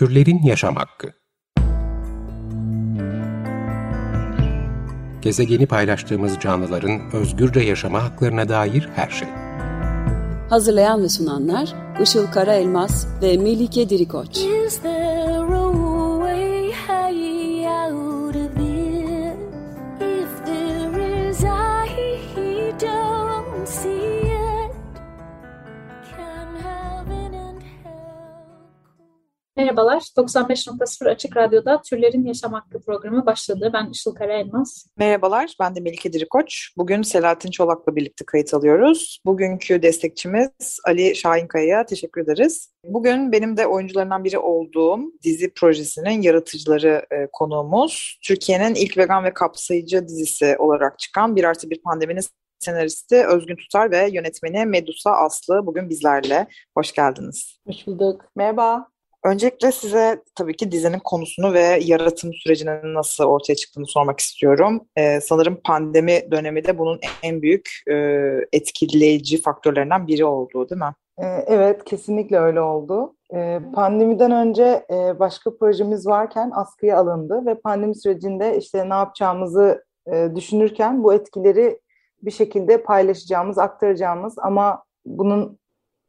Türlerin Yaşam Hakkı Gezegeni paylaştığımız canlıların özgürce yaşama haklarına dair her şey. Hazırlayan ve sunanlar Işıl Karaelmaz ve Melike Dirikoç. Merhabalar, 95.0 Açık Radyo'da Türlerin Yaşam Hakkı programı başladı. Ben Işıl Karaelmaz. Merhabalar, ben de Melike Dirikoç. Bugün Selahattin Çolak'la birlikte kayıt alıyoruz. Bugünkü destekçimiz Ali Şahinkaya'ya teşekkür ederiz. Bugün benim de oyuncularından biri olduğum dizi projesinin yaratıcıları e, konuğumuz. Türkiye'nin ilk vegan ve kapsayıcı dizisi olarak çıkan Bir Artı Bir Pandeminin senaristi Özgün Tutar ve yönetmeni Medusa Aslı bugün bizlerle. Hoş geldiniz. Hoş bulduk. Merhaba. Öncelikle size tabii ki dizinin konusunu ve yaratım sürecinin nasıl ortaya çıktığını sormak istiyorum. Ee, sanırım pandemi dönemi de bunun en büyük e, etkileyici faktörlerinden biri oldu değil mi? Ee, evet, kesinlikle öyle oldu. Ee, pandemiden önce e, başka projemiz varken askıya alındı ve pandemi sürecinde işte ne yapacağımızı e, düşünürken bu etkileri bir şekilde paylaşacağımız, aktaracağımız ama bunun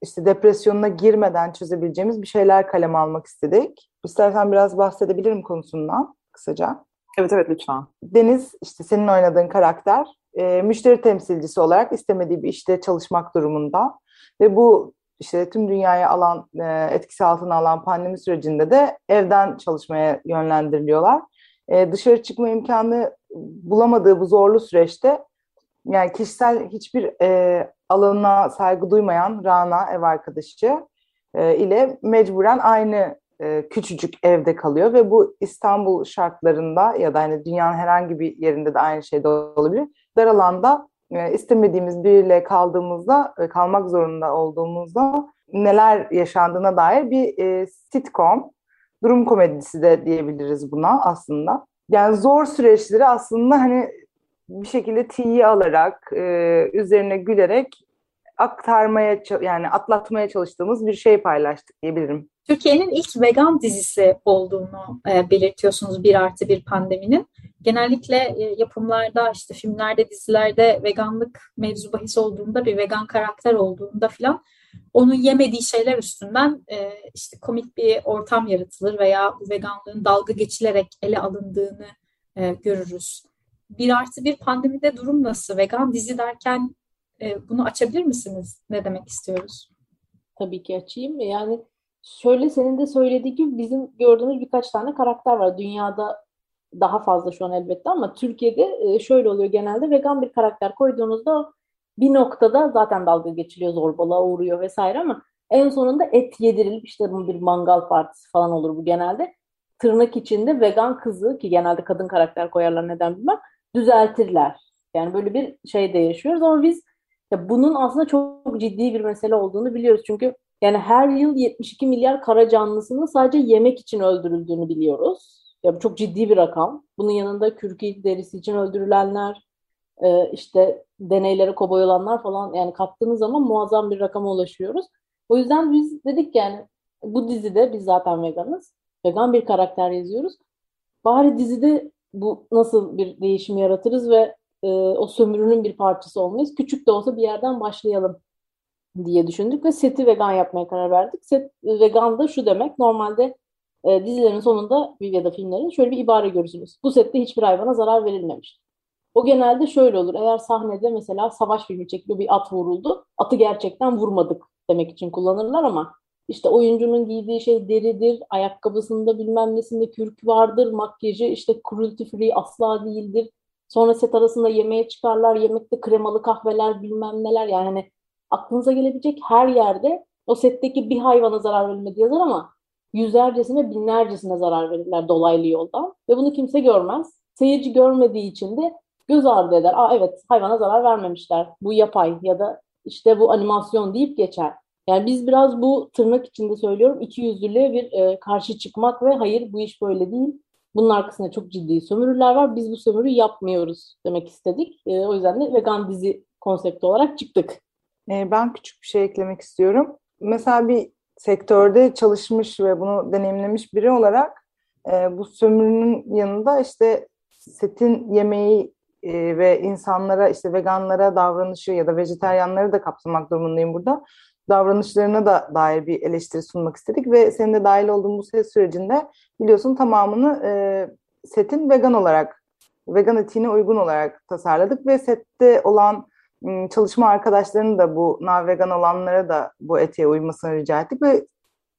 işte depresyonuna girmeden çözebileceğimiz bir şeyler kaleme almak istedik. İstersen biraz bahsedebilirim konusundan kısaca. Evet evet lütfen. Deniz işte senin oynadığın karakter e, müşteri temsilcisi olarak istemediği bir işte çalışmak durumunda ve bu işte tüm dünyaya alan e, etkisi altına alan pandemi sürecinde de evden çalışmaya yönlendiriliyorlar. E, dışarı çıkma imkanı bulamadığı bu zorlu süreçte yani kişisel hiçbir e, alanına saygı duymayan Rana ev arkadaşı e, ile mecburen aynı e, küçücük evde kalıyor ve bu İstanbul şartlarında ya da hani dünyanın herhangi bir yerinde de aynı şey de olabilir. Dar alanda e, istemediğimiz biriyle kaldığımızda, e, kalmak zorunda olduğumuzda neler yaşandığına dair bir e, sitcom, durum komedisi de diyebiliriz buna aslında. Yani zor süreçleri aslında hani bir şekilde tiye alarak, e, üzerine gülerek aktarmaya yani atlatmaya çalıştığımız bir şey paylaştık diyebilirim. Türkiye'nin ilk vegan dizisi olduğunu e, belirtiyorsunuz bir artı bir pandeminin. Genellikle e, yapımlarda işte filmlerde dizilerde veganlık mevzu bahis olduğunda bir vegan karakter olduğunda filan onun yemediği şeyler üstünden e, işte komik bir ortam yaratılır veya veganlığın dalga geçilerek ele alındığını e, görürüz bir artı bir pandemide durum nasıl? Vegan dizi derken e, bunu açabilir misiniz? Ne demek istiyoruz? Tabii ki açayım. Yani şöyle senin de söylediği gibi bizim gördüğümüz birkaç tane karakter var. Dünyada daha fazla şu an elbette ama Türkiye'de e, şöyle oluyor genelde vegan bir karakter koyduğunuzda bir noktada zaten dalga geçiliyor, zorbalığa uğruyor vesaire ama en sonunda et yedirilip işte bir mangal partisi falan olur bu genelde. Tırnak içinde vegan kızı ki genelde kadın karakter koyarlar neden bilmem düzeltirler. Yani böyle bir şey de yaşıyoruz ama biz ya bunun aslında çok ciddi bir mesele olduğunu biliyoruz. Çünkü yani her yıl 72 milyar kara canlısının sadece yemek için öldürüldüğünü biliyoruz. Ya bu çok ciddi bir rakam. Bunun yanında kürkü derisi için öldürülenler, e, işte deneylere koboy falan yani kattığınız zaman muazzam bir rakama ulaşıyoruz. O yüzden biz dedik yani bu dizide biz zaten veganız. Vegan bir karakter yazıyoruz. Bari dizide bu nasıl bir değişim yaratırız ve e, o sömürünün bir parçası olmayız. Küçük de olsa bir yerden başlayalım diye düşündük ve seti vegan yapmaya karar verdik. Set vegan da şu demek. Normalde e, dizilerin sonunda ya da filmlerin şöyle bir ibare görürsünüz. Bu sette hiçbir hayvana zarar verilmemiş. O genelde şöyle olur. Eğer sahnede mesela savaş filmi çekiliyor bir at vuruldu. Atı gerçekten vurmadık demek için kullanırlar ama işte oyuncunun giydiği şey deridir, ayakkabısında bilmem nesinde kürk vardır, makyajı işte cruelty free asla değildir. Sonra set arasında yemeğe çıkarlar, yemekte kremalı kahveler bilmem neler yani hani aklınıza gelebilecek her yerde o setteki bir hayvana zarar verilmedi yazar ama yüzlercesine binlercesine zarar verirler dolaylı yoldan ve bunu kimse görmez. Seyirci görmediği için de göz ardı eder. Aa evet hayvana zarar vermemişler. Bu yapay ya da işte bu animasyon deyip geçer. Yani biz biraz bu tırnak içinde söylüyorum iki yüzlülüğe bir e, karşı çıkmak ve hayır bu iş böyle değil. Bunun arkasında çok ciddi sömürüler var. Biz bu sömürü yapmıyoruz demek istedik. E, o yüzden de vegan dizi konsepti olarak çıktık. E, ben küçük bir şey eklemek istiyorum. Mesela bir sektörde çalışmış ve bunu deneyimlemiş biri olarak e, bu sömürünün yanında işte setin yemeği e, ve insanlara işte veganlara davranışı ya da vejeteryanları da kapsamak durumundayım burada. Davranışlarına da dair bir eleştiri sunmak istedik ve senin de dahil olduğun bu set sürecinde biliyorsun tamamını e, setin vegan olarak, vegan etiğine uygun olarak tasarladık ve sette olan çalışma arkadaşlarını da bu vegan olanlara da bu etiğe uymasını rica ettik ve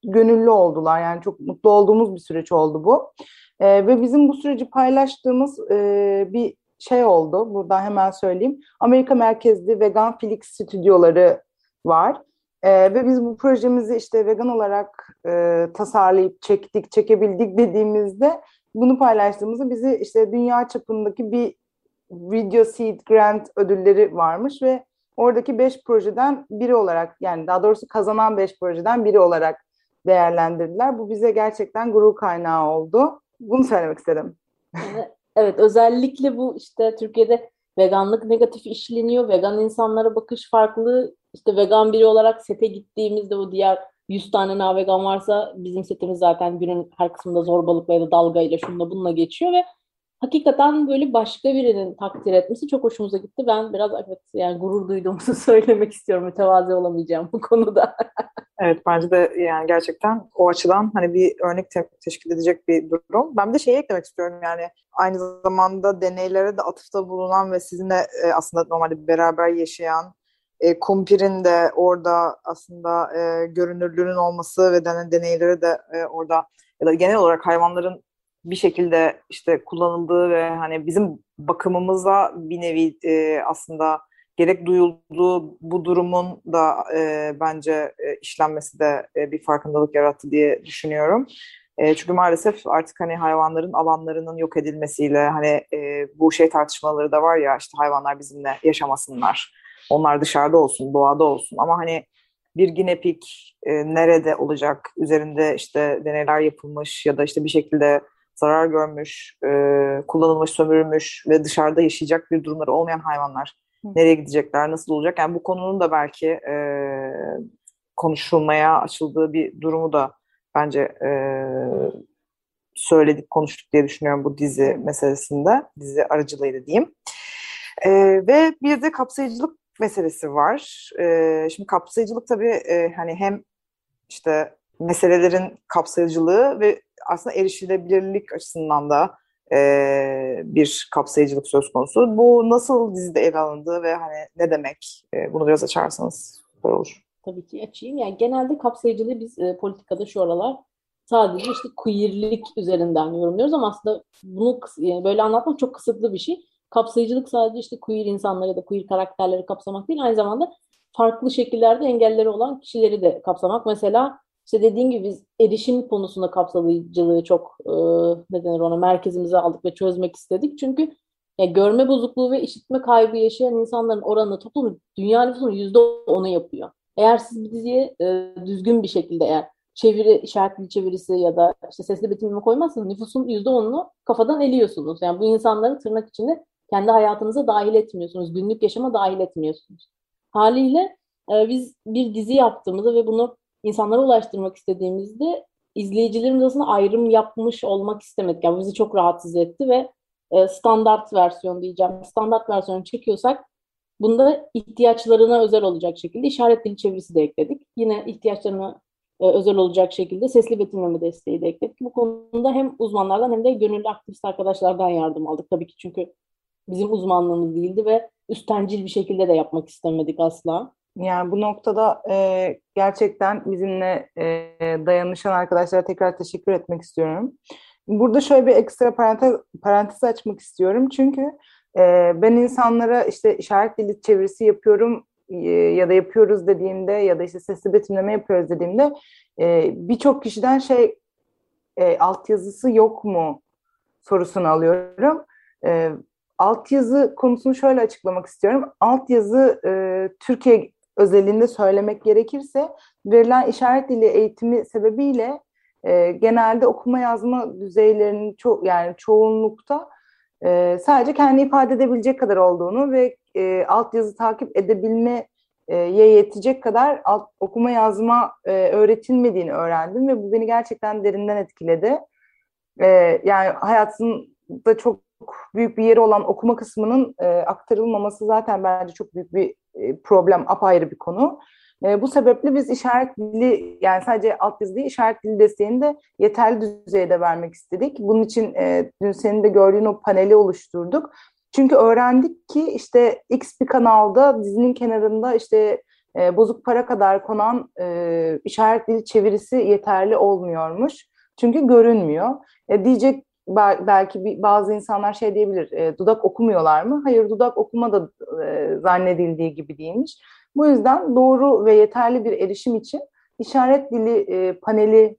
gönüllü oldular. Yani çok mutlu olduğumuz bir süreç oldu bu. E, ve bizim bu süreci paylaştığımız e, bir şey oldu. Buradan hemen söyleyeyim. Amerika merkezli vegan Felix stüdyoları var. E, ve biz bu projemizi işte vegan olarak e, tasarlayıp çektik, çekebildik dediğimizde bunu paylaştığımızda bizi işte dünya çapındaki bir Video Seed Grant ödülleri varmış ve oradaki beş projeden biri olarak yani daha doğrusu kazanan beş projeden biri olarak değerlendirdiler. Bu bize gerçekten gurur kaynağı oldu. Bunu söylemek istedim. Evet özellikle bu işte Türkiye'de veganlık negatif işleniyor. Vegan insanlara bakış farklı. İşte vegan biri olarak sete gittiğimizde o diğer 100 tane na vegan varsa bizim setimiz zaten günün her kısmında zorbalıkla ya da dalgayla şunla bununla geçiyor ve hakikaten böyle başka birinin takdir etmesi çok hoşumuza gitti. Ben biraz evet yani gurur duyduğumuzu söylemek istiyorum. Mütevazi olamayacağım bu konuda. evet bence de yani gerçekten o açıdan hani bir örnek te- teşkil edecek bir durum. Ben bir de şeyi eklemek istiyorum yani aynı zamanda deneylere de atıfta bulunan ve sizinle e, aslında normalde beraber yaşayan e, Kumpir'in de orada aslında e, görünürlüğünün olması ve denen deneylere de e, orada ya da genel olarak hayvanların bir şekilde işte kullanıldığı ve hani bizim bakımımıza bir nevi e, aslında gerek duyulduğu bu durumun da e, bence e, işlenmesi de e, bir farkındalık yarattı diye düşünüyorum. E, çünkü maalesef artık hani hayvanların alanlarının yok edilmesiyle hani e, bu şey tartışmaları da var ya işte hayvanlar bizimle yaşamasınlar. Onlar dışarıda olsun, doğada olsun ama hani bir ginepik e, nerede olacak, üzerinde işte deneyler yapılmış ya da işte bir şekilde zarar görmüş, e, kullanılmış, sömürülmüş ve dışarıda yaşayacak bir durumları olmayan hayvanlar nereye gidecekler, nasıl olacak? Yani bu konunun da belki e, konuşulmaya açıldığı bir durumu da bence e, söyledik, konuştuk diye düşünüyorum bu dizi meselesinde, dizi aracılığıyla diyeyim. E, ve bir de kapsayıcılık meselesi var. E, şimdi kapsayıcılık tabii e, hani hem işte meselelerin kapsayıcılığı ve aslında erişilebilirlik açısından da e, bir kapsayıcılık söz konusu. Bu nasıl dizide ele alındı ve hani ne demek? E, bunu biraz açarsanız süper olur. Tabii ki açayım. Yani genelde kapsayıcılığı biz e, politikada şu aralar sadece işte queerlik üzerinden yorumluyoruz ama aslında bunu yani böyle anlatmak çok kısıtlı bir şey. Kapsayıcılık sadece işte queer insanları ya da queer karakterleri kapsamak değil, aynı zamanda farklı şekillerde engelleri olan kişileri de kapsamak. Mesela işte dediğim gibi biz erişim konusunda kapsayıcılığı çok e, ne denir ona merkezimize aldık ve çözmek istedik. Çünkü ya görme bozukluğu ve işitme kaybı yaşayan insanların oranı toplumun dünya nüfusunun yüzde onu yapıyor. Eğer siz bir diziye e, düzgün bir şekilde eğer çeviri, işaretli çevirisi ya da işte sesli betimleme koymazsanız nüfusun yüzde onunu kafadan eliyorsunuz. Yani bu insanları tırnak içinde kendi hayatınıza dahil etmiyorsunuz. Günlük yaşama dahil etmiyorsunuz. Haliyle e, biz bir dizi yaptığımızda ve bunu insanlara ulaştırmak istediğimizde izleyicilerimiz aslında ayrım yapmış olmak istemedik. Yani bizi çok rahatsız etti ve e, standart versiyon diyeceğim. Standart versiyonu çekiyorsak bunda ihtiyaçlarına özel olacak şekilde işaret dili çevirisi de ekledik. Yine ihtiyaçlarına e, özel olacak şekilde sesli betimleme desteği de ekledik. Bu konuda hem uzmanlardan hem de gönüllü aktivist arkadaşlardan yardım aldık. Tabii ki çünkü bizim uzmanlığımız değildi ve üstencil bir şekilde de yapmak istemedik asla. Yani bu noktada e, gerçekten bizimle e, dayanışan arkadaşlara tekrar teşekkür etmek istiyorum. Burada şöyle bir ekstra parantez, parantez açmak istiyorum. Çünkü e, ben insanlara işte işaret dili çevirisi yapıyorum e, ya da yapıyoruz dediğimde ya da işte sesli betimleme yapıyoruz dediğimde e, birçok kişiden şey e, altyazısı yok mu sorusunu alıyorum. E, altyazı konusunu şöyle açıklamak istiyorum. Altyazı e, Türkiye özelinde söylemek gerekirse verilen işaret dili eğitimi sebebiyle e, genelde okuma yazma düzeylerinin çok yani çoğunlukta e, sadece kendi ifade edebilecek kadar olduğunu ve e, altyazı takip edebilme e, yetecek kadar alt, okuma yazma e, öğretilmediğini öğrendim ve bu beni gerçekten derinden etkiledi. E, yani hayatımda çok büyük bir yeri olan okuma kısmının e, aktarılmaması zaten bence çok büyük bir e, problem, apayrı bir konu. E, bu sebeple biz işaret dili yani sadece alt yazı değil işaret dili desteğini de yeterli düzeyde vermek istedik. Bunun için e, dün senin de gördüğün o paneli oluşturduk. Çünkü öğrendik ki işte X bir kanalda dizinin kenarında işte e, bozuk para kadar konan e, işaret dili çevirisi yeterli olmuyormuş. Çünkü görünmüyor. E, diyecek belki bazı insanlar şey diyebilir, e, dudak okumuyorlar mı? Hayır, dudak okuma da e, zannedildiği gibi değilmiş. Bu yüzden doğru ve yeterli bir erişim için işaret dili e, paneli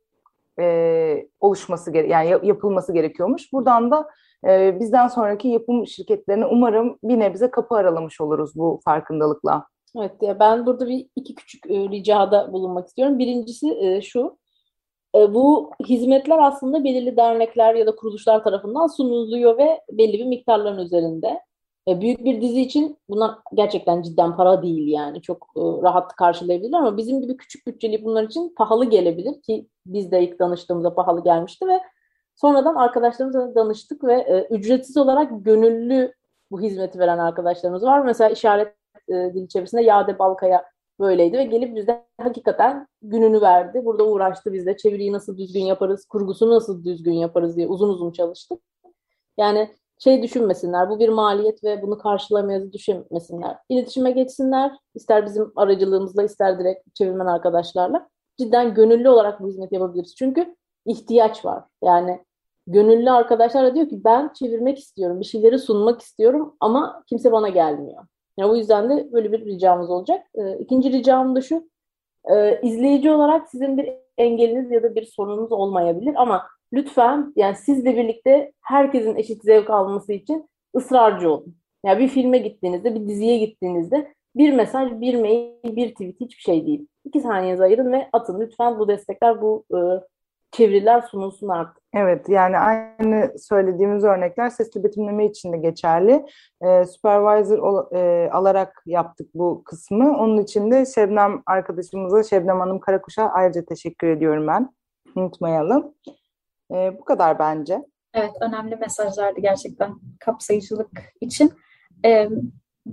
e, oluşması gere yani yapılması gerekiyormuş. Buradan da e, bizden sonraki yapım şirketlerine umarım bir nebze kapı aralamış oluruz bu farkındalıkla. Evet, ben burada bir iki küçük e, ricada bulunmak istiyorum. Birincisi e, şu, e, bu hizmetler aslında belirli dernekler ya da kuruluşlar tarafından sunuluyor ve belli bir miktarların üzerinde. E, büyük bir dizi için bunlar gerçekten cidden para değil yani. Çok e, rahat karşılayabilirler ama bizim gibi küçük bütçeli bunlar için pahalı gelebilir ki biz de ilk danıştığımızda pahalı gelmişti ve sonradan arkadaşlarımızla danıştık ve ücretsiz olarak gönüllü bu hizmeti veren arkadaşlarımız var. Mesela işaret e, dil çevirisinde Yade Balkaya böyleydi ve gelip bizde hakikaten gününü verdi. Burada uğraştı bizde. Çeviriyi nasıl düzgün yaparız, kurgusunu nasıl düzgün yaparız diye uzun uzun çalıştık. Yani şey düşünmesinler, bu bir maliyet ve bunu karşılamayız düşünmesinler. İletişime geçsinler, ister bizim aracılığımızla, ister direkt çevirmen arkadaşlarla. Cidden gönüllü olarak bu hizmeti yapabiliriz. Çünkü ihtiyaç var. Yani gönüllü arkadaşlar da diyor ki ben çevirmek istiyorum, bir şeyleri sunmak istiyorum ama kimse bana gelmiyor. Yani o yüzden de böyle bir ricamız olacak. E, ikinci ricam da şu, e, izleyici olarak sizin bir engeliniz ya da bir sorununuz olmayabilir ama lütfen yani sizle birlikte herkesin eşit zevk alması için ısrarcı olun. Yani bir filme gittiğinizde, bir diziye gittiğinizde bir mesaj, bir mail, bir tweet hiçbir şey değil. İki saniyenizi ayırın ve atın. Lütfen bu destekler, bu e, çeviriler sunulsun artık. Evet yani aynı söylediğimiz örnekler sesli betimleme için de geçerli. Ee, supervisor ol, e, alarak yaptık bu kısmı. Onun için de Şebnem arkadaşımıza, Şebnem Hanım Karakuş'a ayrıca teşekkür ediyorum ben. Unutmayalım. Ee, bu kadar bence. Evet önemli mesajlardı gerçekten kapsayıcılık için. Ee,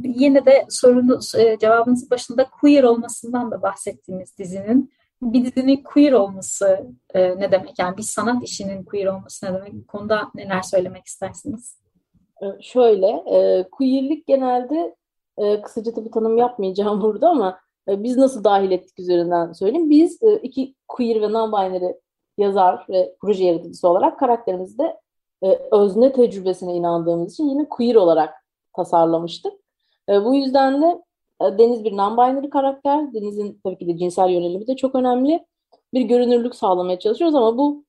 yine de sorunu e, cevabınızın başında queer olmasından da bahsettiğimiz dizinin bir dizinin queer olması e, ne demek? Yani bir sanat işinin queer olması ne demek? Bu konuda neler söylemek istersiniz? E, şöyle, e, queerlik genelde e, kısaca tabii tanım yapmayacağım burada ama e, biz nasıl dahil ettik üzerinden söyleyeyim. Biz e, iki queer ve non-binary yazar ve proje yaratıcısı olarak karakterimizde e, özne tecrübesine inandığımız için yine queer olarak tasarlamıştık. E, bu yüzden de Deniz bir non-binary karakter. Deniz'in tabii ki de cinsel yönelimi de çok önemli. Bir görünürlük sağlamaya çalışıyoruz ama bu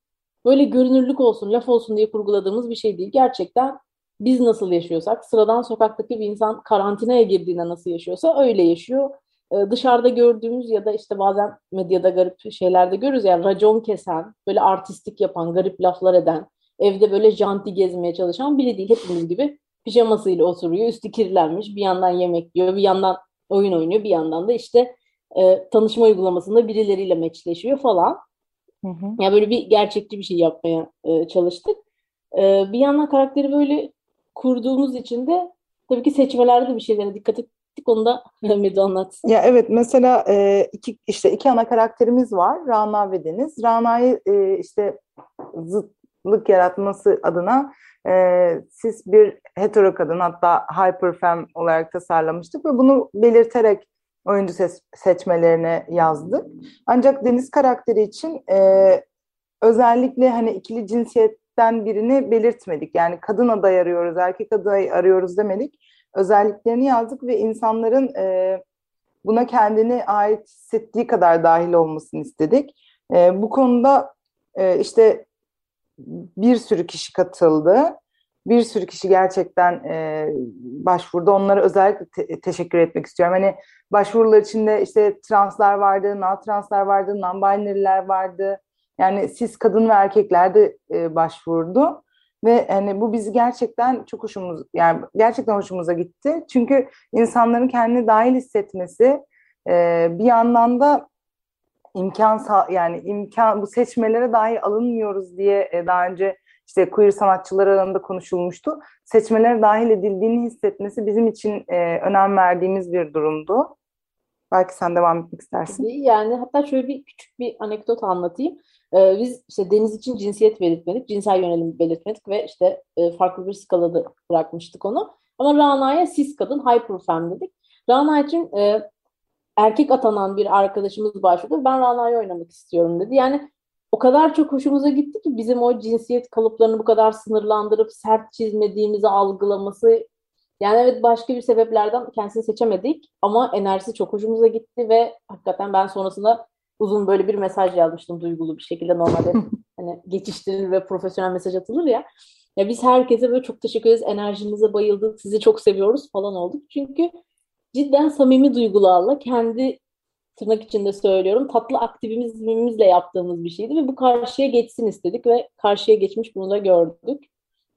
böyle görünürlük olsun, laf olsun diye kurguladığımız bir şey değil. Gerçekten biz nasıl yaşıyorsak, sıradan sokaktaki bir insan karantinaya girdiğinde nasıl yaşıyorsa öyle yaşıyor. Ee, dışarıda gördüğümüz ya da işte bazen medyada garip şeylerde görürüz yani racon kesen, böyle artistik yapan, garip laflar eden, evde böyle janti gezmeye çalışan biri değil. Hepimiz gibi pijamasıyla oturuyor, üstü kirlenmiş, bir yandan yemek yiyor, bir yandan oyun oynuyor. Bir yandan da işte e, tanışma uygulamasında birileriyle meçleşiyor falan. Hı hı. Yani böyle bir gerçekçi bir şey yapmaya e, çalıştık. E, bir yandan karakteri böyle kurduğumuz için de tabii ki seçmelerde bir şeylere dikkat ettik. Onu da Medu anlatsın. Ya evet mesela e, iki işte iki ana karakterimiz var. Rana ve Deniz. Rana'yı e, işte zıtlık yaratması adına e, siz bir hetero kadın hatta hyperfem olarak tasarlamıştık ve bunu belirterek oyuncu ses, seçmelerine yazdık. Ancak Deniz karakteri için e, özellikle hani ikili cinsiyetten birini belirtmedik. Yani kadın aday arıyoruz, erkek aday arıyoruz demedik. Özelliklerini yazdık ve insanların e, buna kendini ait hissettiği kadar dahil olmasını istedik. E, bu konuda e, işte bir sürü kişi katıldı. Bir sürü kişi gerçekten e, başvurdu. Onlara özellikle te- teşekkür etmek istiyorum. Hani başvurular içinde işte translar vardı, non translar vardı, non-binary'ler vardı. Yani siz kadın ve erkekler de e, başvurdu. Ve hani bu bizi gerçekten çok hoşumuz yani gerçekten hoşumuza gitti. Çünkü insanların kendini dahil hissetmesi e, bir yandan da imkan yani imkan bu seçmelere dahi alınmıyoruz diye e, daha önce işte queer sanatçılar alanında konuşulmuştu. Seçmelere dahil edildiğini hissetmesi bizim için e, önem verdiğimiz bir durumdu. Belki sen devam etmek istersin. Yani hatta şöyle bir küçük bir anekdot anlatayım. Ee, biz işte Deniz için cinsiyet belirtmedik, cinsel yönelim belirtmedik ve işte e, farklı bir skalada bırakmıştık onu. Ama Rana'ya cis kadın, hyperfem dedik. Rana için e, erkek atanan bir arkadaşımız başvurdu. Ben Rana'yı oynamak istiyorum dedi. Yani o kadar çok hoşumuza gitti ki bizim o cinsiyet kalıplarını bu kadar sınırlandırıp sert çizmediğimizi algılaması yani evet başka bir sebeplerden kendisini seçemedik ama enerjisi çok hoşumuza gitti ve hakikaten ben sonrasında uzun böyle bir mesaj yazmıştım duygulu bir şekilde normalde hani geçiştirilir ve profesyonel mesaj atılır ya. Ya biz herkese böyle çok teşekkür ederiz. Enerjinize bayıldık. Sizi çok seviyoruz falan olduk. Çünkü cidden samimi duygularla kendi tırnak içinde söylüyorum tatlı aktivizmimizle yaptığımız bir şeydi ve bu karşıya geçsin istedik ve karşıya geçmiş bunu da gördük.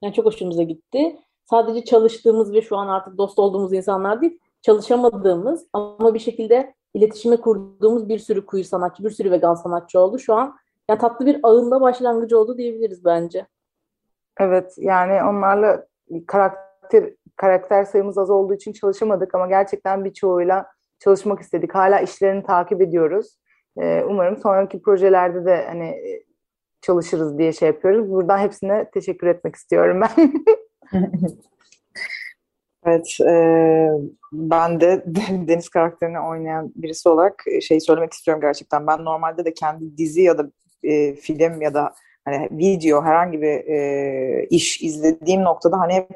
Yani çok hoşumuza gitti. Sadece çalıştığımız ve şu an artık dost olduğumuz insanlar değil, çalışamadığımız ama bir şekilde iletişime kurduğumuz bir sürü kuyu sanatçı, bir sürü vegan sanatçı oldu. Şu an yani tatlı bir ağında başlangıcı oldu diyebiliriz bence. Evet yani onlarla karakter karakter sayımız az olduğu için çalışamadık ama gerçekten birçoğuyla çalışmak istedik. Hala işlerini takip ediyoruz. Ee, umarım sonraki projelerde de hani e, çalışırız diye şey yapıyoruz. Buradan hepsine teşekkür etmek istiyorum ben. Evet, e, ben de Deniz karakterini oynayan birisi olarak şey söylemek istiyorum gerçekten. Ben normalde de kendi dizi ya da e, film ya da hani video herhangi bir e, iş izlediğim noktada hani hep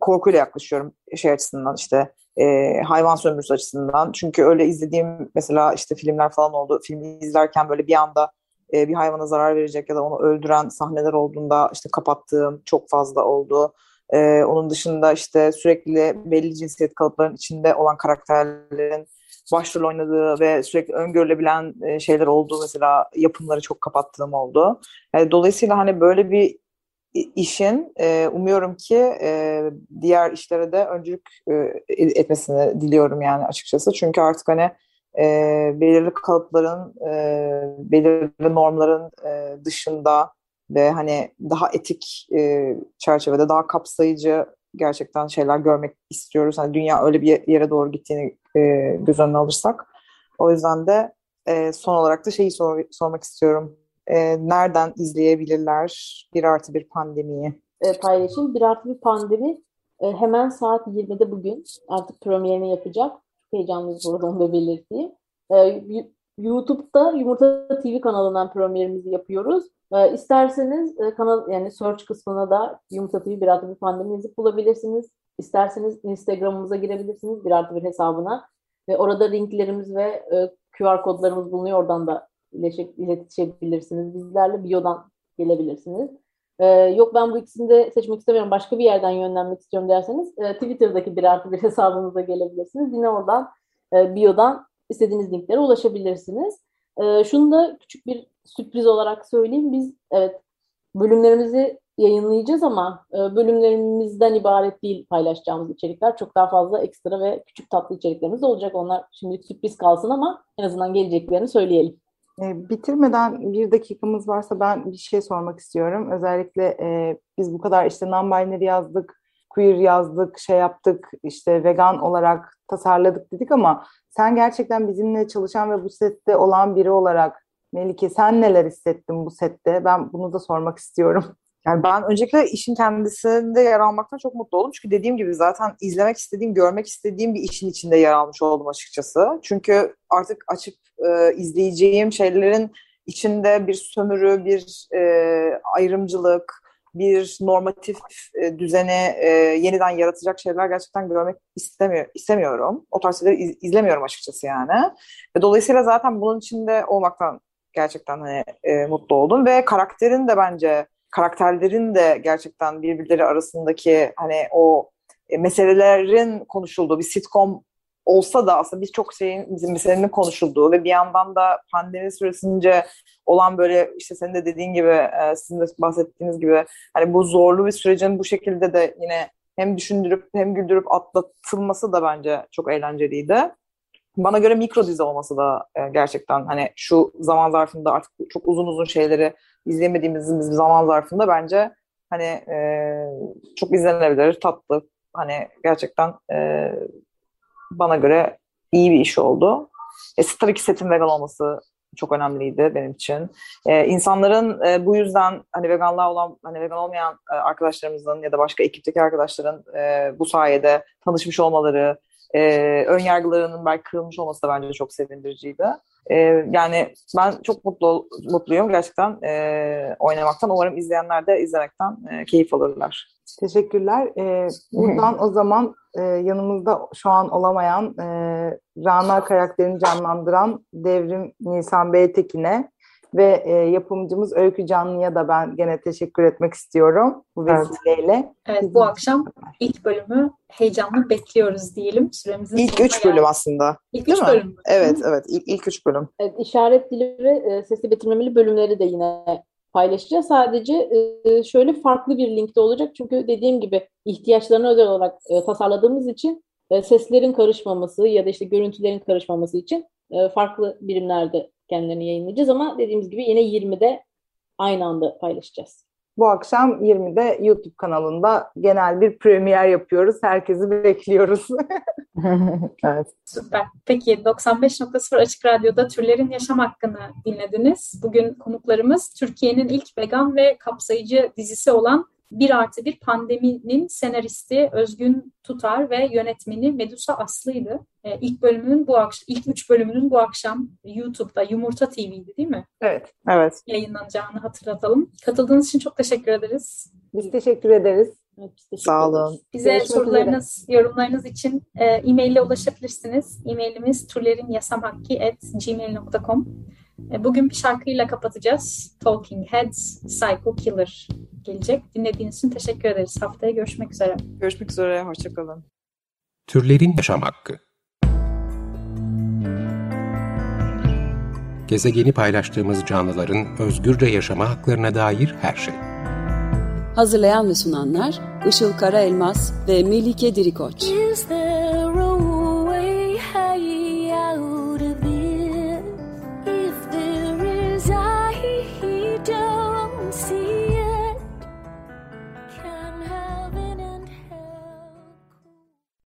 korkuyla yaklaşıyorum şey açısından işte e, hayvan sömürüsü açısından. Çünkü öyle izlediğim mesela işte filmler falan oldu. Filmi izlerken böyle bir anda e, bir hayvana zarar verecek ya da onu öldüren sahneler olduğunda işte kapattığım çok fazla oldu. E, onun dışında işte sürekli belli cinsiyet kalıplarının içinde olan karakterlerin başrol oynadığı ve sürekli öngörülebilen e, şeyler olduğu mesela yapımları çok kapattığım oldu. Yani dolayısıyla hani böyle bir işin e, umuyorum ki e, diğer işlere de öncülük e, etmesini diliyorum yani açıkçası. Çünkü artık hani belirli kalıpların, belirli normların dışında ve hani daha etik çerçevede daha kapsayıcı gerçekten şeyler görmek istiyoruz. Hani dünya öyle bir yere doğru gittiğini e, göz önüne alırsak. O yüzden de son olarak da şeyi sor, sormak istiyorum e, nereden izleyebilirler bir artı bir pandemiyi? E, paylaşım. Bir artı bir pandemi e, hemen saat 20'de bugün artık premierini yapacak. Heyecanlıyız burada onu da belirteyim. E, YouTube'da Yumurta TV kanalından premierimizi yapıyoruz. E, isterseniz e, kanal yani search kısmına da Yumurta TV bir artı bir pandemi yazıp bulabilirsiniz. İsterseniz Instagram'ımıza girebilirsiniz bir artı bir hesabına. Ve orada linklerimiz ve e, QR kodlarımız bulunuyor. Oradan da iletişebilirsiniz. Bizlerle Bio'dan gelebilirsiniz. Ee, yok ben bu ikisini de seçmek istemiyorum. Başka bir yerden yönlenmek istiyorum derseniz e, Twitter'daki bir artı bir hesabımıza gelebilirsiniz. Yine oradan e, Bio'dan istediğiniz linklere ulaşabilirsiniz. E, şunu da küçük bir sürpriz olarak söyleyeyim. Biz evet bölümlerimizi yayınlayacağız ama e, bölümlerimizden ibaret değil paylaşacağımız içerikler. Çok daha fazla ekstra ve küçük tatlı içeriklerimiz olacak. Onlar şimdi sürpriz kalsın ama en azından geleceklerini söyleyelim. E, bitirmeden bir dakikamız varsa ben bir şey sormak istiyorum. Özellikle e, biz bu kadar işte non-binary yazdık, queer yazdık, şey yaptık, işte vegan olarak tasarladık dedik ama sen gerçekten bizimle çalışan ve bu sette olan biri olarak Melike sen neler hissettin bu sette? Ben bunu da sormak istiyorum. Yani ben öncelikle işin kendisinde yer almaktan çok mutlu oldum. Çünkü dediğim gibi zaten izlemek istediğim, görmek istediğim bir işin içinde yer almış oldum açıkçası. Çünkü artık açıp e, izleyeceğim şeylerin içinde bir sömürü, bir e, ayrımcılık, bir normatif e, düzeni e, yeniden yaratacak şeyler gerçekten görmek istemiyor, istemiyorum. O tarz şeyleri iz, izlemiyorum açıkçası yani. Ve dolayısıyla zaten bunun içinde olmaktan gerçekten hani e, mutlu oldum ve karakterin de bence karakterlerin de gerçekten birbirleri arasındaki hani o e, meselelerin konuşulduğu bir sitcom olsa da aslında birçok şeyin bizim meselenin konuşulduğu ve bir yandan da pandemi süresince olan böyle işte senin de dediğin gibi e, sizin de bahsettiğiniz gibi hani bu zorlu bir sürecin bu şekilde de yine hem düşündürüp hem güldürüp atlatılması da bence çok eğlenceliydi. bana göre mikro dizi olması da e, gerçekten hani şu zaman zarfında artık çok uzun uzun şeyleri izlemediğimiz bir zaman zarfında bence hani e, çok izlenebilir, tatlı. Hani gerçekten e, bana göre iyi bir iş oldu. E, tabii ki setin vegan olması çok önemliydi benim için. Ee, insanların e, bu yüzden hani veganlığa olan hani vegan olmayan e, arkadaşlarımızın ya da başka ekipteki arkadaşların e, bu sayede tanışmış olmaları, e, ön yargılarının belki kırılmış olması da bence çok sevindiriciydi. E, yani ben çok mutlu mutluyum gerçekten e, oynamaktan. Umarım izleyenler de izlemekten e, keyif alırlar. Teşekkürler. Ee, buradan o zaman e, yanımızda şu an olamayan e, Rana karakterini canlandıran Devrim Nisan Beytekin'e ve e, yapımcımız Öykü Canlı'ya da ben gene teşekkür etmek istiyorum bu vesileyle. Evet bu akşam ilk bölümü heyecanla bekliyoruz diyelim. Süremizin İlk üç bölüm aslında. İlk Değil üç mi? bölüm. Evet evet ilk, ilk üç bölüm. Evet, işaret dili ve e, sesli betimlemeli bölümleri de yine paylaşacağız. Sadece e, şöyle farklı bir linkte olacak. Çünkü dediğim gibi ihtiyaçlarına özel olarak e, tasarladığımız için e, seslerin karışmaması ya da işte görüntülerin karışmaması için e, farklı birimlerde kendilerini yayınlayacağız ama dediğimiz gibi yine 20'de aynı anda paylaşacağız. Bu akşam 20'de YouTube kanalında genel bir premier yapıyoruz. Herkesi bekliyoruz. evet. Süper. Peki 95.0 Açık Radyo'da Türlerin Yaşam Hakkını dinlediniz. Bugün konuklarımız Türkiye'nin ilk vegan ve kapsayıcı dizisi olan bir artı bir pandeminin senaristi Özgün Tutar ve yönetmeni Medusa Aslı'ydı. Ee, ilk bölümünün bu akşam, ilk üç bölümünün bu akşam YouTube'da Yumurta TV'di değil mi? evet. Evet. Yayınlanacağını hatırlatalım. Katıldığınız için çok teşekkür ederiz. Biz teşekkür ederiz. Evet, teşekkür Sağ ederiz. olun. Bize Görüşmek sorularınız, yorumlarınız için e, e-mail ile ulaşabilirsiniz. E-mailimiz turlerinyasamhakki.gmail.com e, Bugün bir şarkıyla kapatacağız. Talking Heads, Psycho Killer gelecek. Dinlediğiniz için teşekkür ederiz. Haftaya görüşmek üzere. Görüşmek üzere. Hoşçakalın. Türlerin Yaşam Hakkı Gezegeni paylaştığımız canlıların özgürce yaşama haklarına dair her şey. Hazırlayan ve sunanlar Işıl Karaelmaz ve Melike Dirikoç. Is there